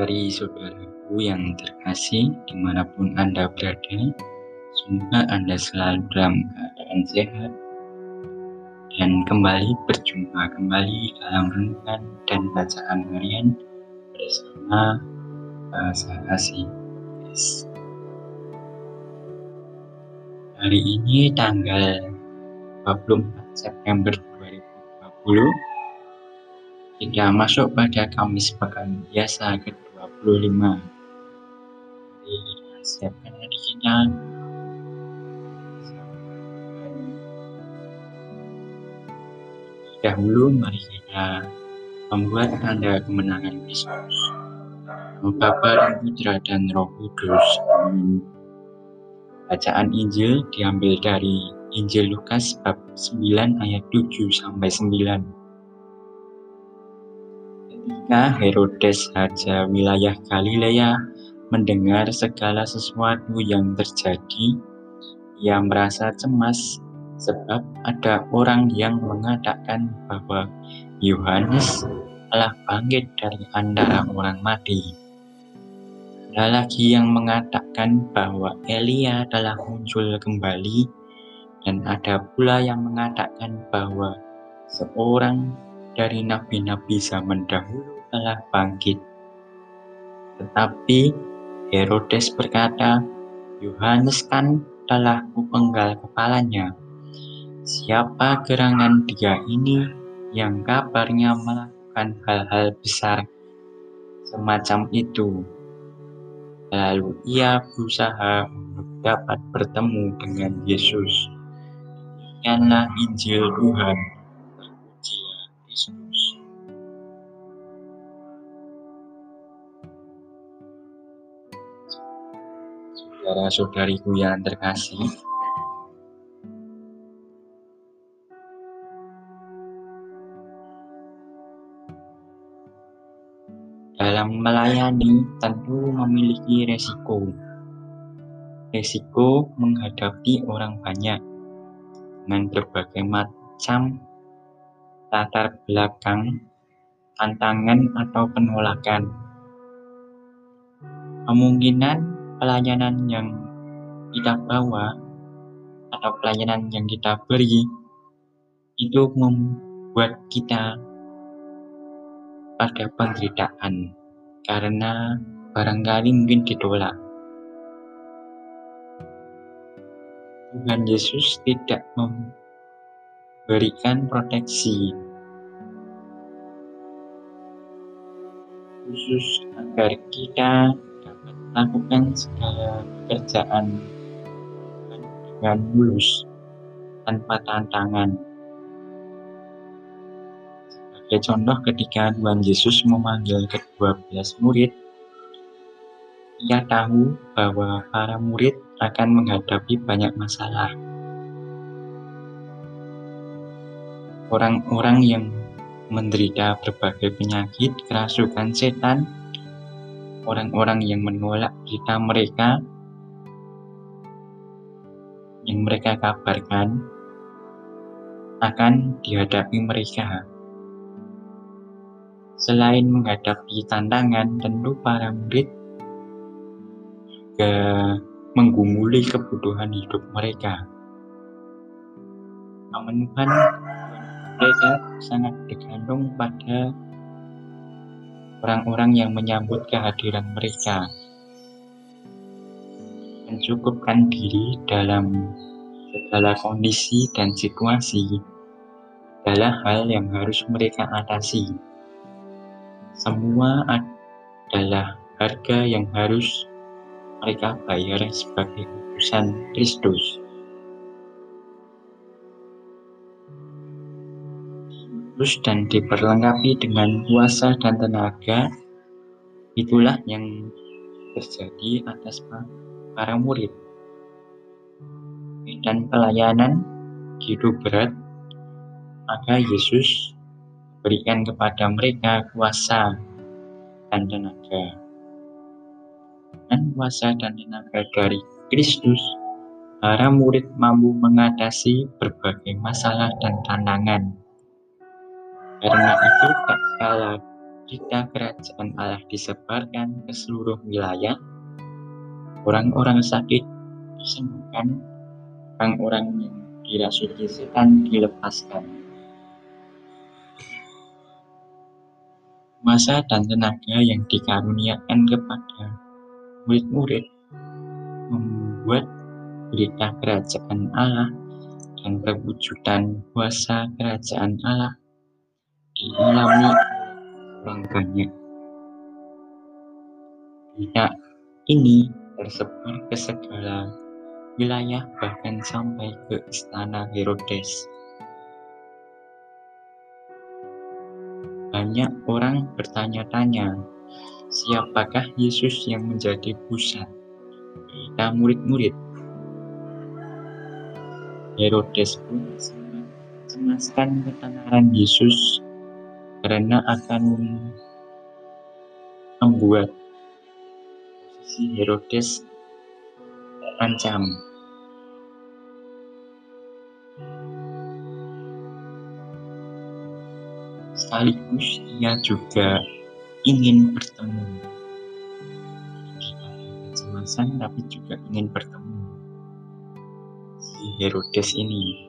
Saudari-saudaraku yang terkasih, di mana pun Anda berada, semoga Anda selalu dalam keadaan sehat dan kembali berjumpa kembali dalam renungan dan bacaan harian bersama bahasa asing. Hari ini tanggal 24 September 2020 kita masuk pada Kamis Pekan Biasa ke-25. Jadi siapkan hari kita. Dahulu mari kita membuat tanda kemenangan Kristus. Bapa dan Putra dan Roh Kudus. Bacaan Injil diambil dari Injil Lukas bab 9 ayat 7 sampai 9. Ketika Herodes Raja wilayah Galilea mendengar segala sesuatu yang terjadi, ia merasa cemas sebab ada orang yang mengatakan bahwa Yohanes telah bangkit dari antara orang mati. Ada lagi yang mengatakan bahwa Elia telah muncul kembali dan ada pula yang mengatakan bahwa seorang dari nabi-nabi zaman dahulu telah bangkit. Tetapi Herodes berkata, Yohanes kan telah kupenggal kepalanya. Siapa gerangan dia ini yang kabarnya melakukan hal-hal besar semacam itu? Lalu ia berusaha untuk dapat bertemu dengan Yesus. Demikianlah Injil Tuhan. Saudara-saudariku yang terkasih, dalam melayani tentu memiliki resiko. Resiko menghadapi orang banyak dengan berbagai macam latar belakang, tantangan atau penolakan. Kemungkinan pelayanan yang kita bawa atau pelayanan yang kita beri itu membuat kita pada penderitaan. Karena barangkali mungkin ditolak. Tuhan Yesus tidak memberikan proteksi. Khusus agar kita lakukan segala pekerjaan dengan mulus tanpa tantangan. Sebagai contoh ketika Tuhan Yesus memanggil kedua belas murid, ia tahu bahwa para murid akan menghadapi banyak masalah. Orang-orang yang menderita berbagai penyakit, kerasukan setan, orang-orang yang menolak berita mereka yang mereka kabarkan akan dihadapi mereka. Selain menghadapi tantangan, tentu para murid juga menggumuli kebutuhan hidup mereka. Pemenuhan mereka sangat tergantung pada orang-orang yang menyambut kehadiran mereka, mencukupkan diri dalam segala kondisi dan situasi adalah hal yang harus mereka atasi. Semua adalah harga yang harus mereka bayar sebagai utusan Kristus. Terus dan diperlengkapi dengan kuasa dan tenaga, itulah yang terjadi atas para murid. Dan pelayanan hidup berat, maka Yesus berikan kepada mereka kuasa dan tenaga. Dan kuasa dan tenaga dari Kristus, para murid mampu mengatasi berbagai masalah dan tantangan karena itu tak kalah berita kerajaan Allah disebarkan ke seluruh wilayah, orang-orang sakit disembuhkan, orang-orang yang dirasuki setan dilepaskan. Masa dan tenaga yang dikaruniakan kepada murid-murid membuat berita kerajaan Allah dan perwujudan kuasa kerajaan Allah orang banyak. Berita ini tersebar ke segala wilayah bahkan sampai ke istana Herodes. Banyak orang bertanya-tanya, siapakah Yesus yang menjadi pusat berita murid-murid? Herodes pun cemaskan ketenaran Yesus karena akan membuat posisi Herodes terancam. Sekaligus ia juga ingin bertemu. Kecemasan tapi juga ingin bertemu si Herodes ini.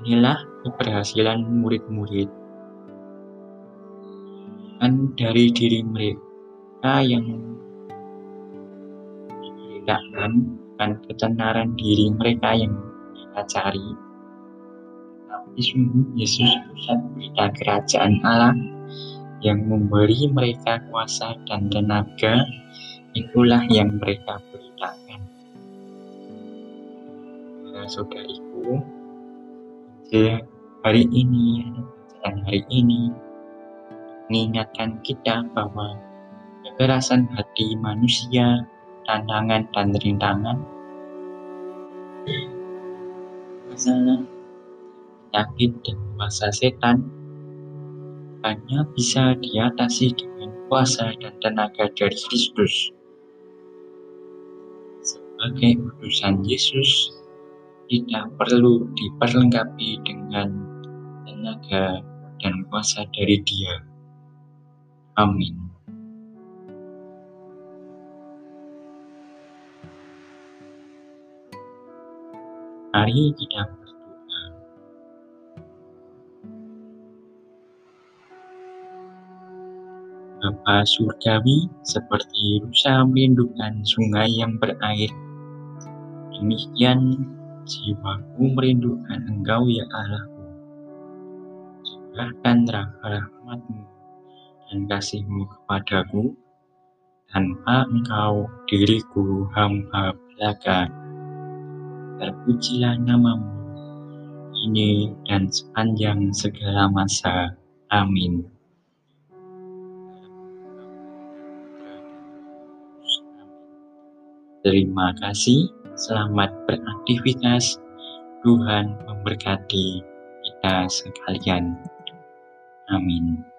Inilah keberhasilan murid-murid kan dari diri mereka yang diberitakan kan ketenaran diri mereka yang mereka cari. Tapi sungguh Yesus pusat berita kerajaan Allah yang memberi mereka kuasa dan tenaga itulah yang mereka beritakan. Nah, saudariku hari ini dan hari ini mengingatkan kita bahwa kekerasan hati manusia, tantangan dan rintangan, masalah, penyakit dan kuasa setan hanya bisa diatasi dengan kuasa dan tenaga dari Kristus. Sebagai utusan Yesus, tidak perlu diperlengkapi dengan tenaga dan kuasa dari Dia. Amin. Mari kita berdoa. Bapa surgawi, seperti rusa merindukan sungai yang berair, demikian jiwaku merindukan Engkau ya Allahku. Curahkan rahmatmu dan kasihmu kepadaku, tanpa engkau diriku hamba belaka. Terpujilah namamu, ini dan sepanjang segala masa. Amin. Terima kasih, selamat beraktivitas. Tuhan memberkati kita sekalian. Amin.